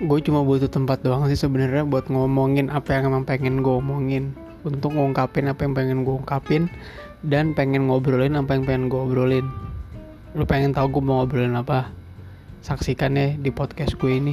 gue cuma butuh tempat doang sih sebenarnya buat ngomongin apa yang emang pengen gue omongin. Untuk ngungkapin apa yang pengen gue ungkapin dan pengen ngobrolin apa yang pengen gue obrolin. Lu pengen tahu gue mau ngobrolin apa? Saksikan ya di podcast gue ini.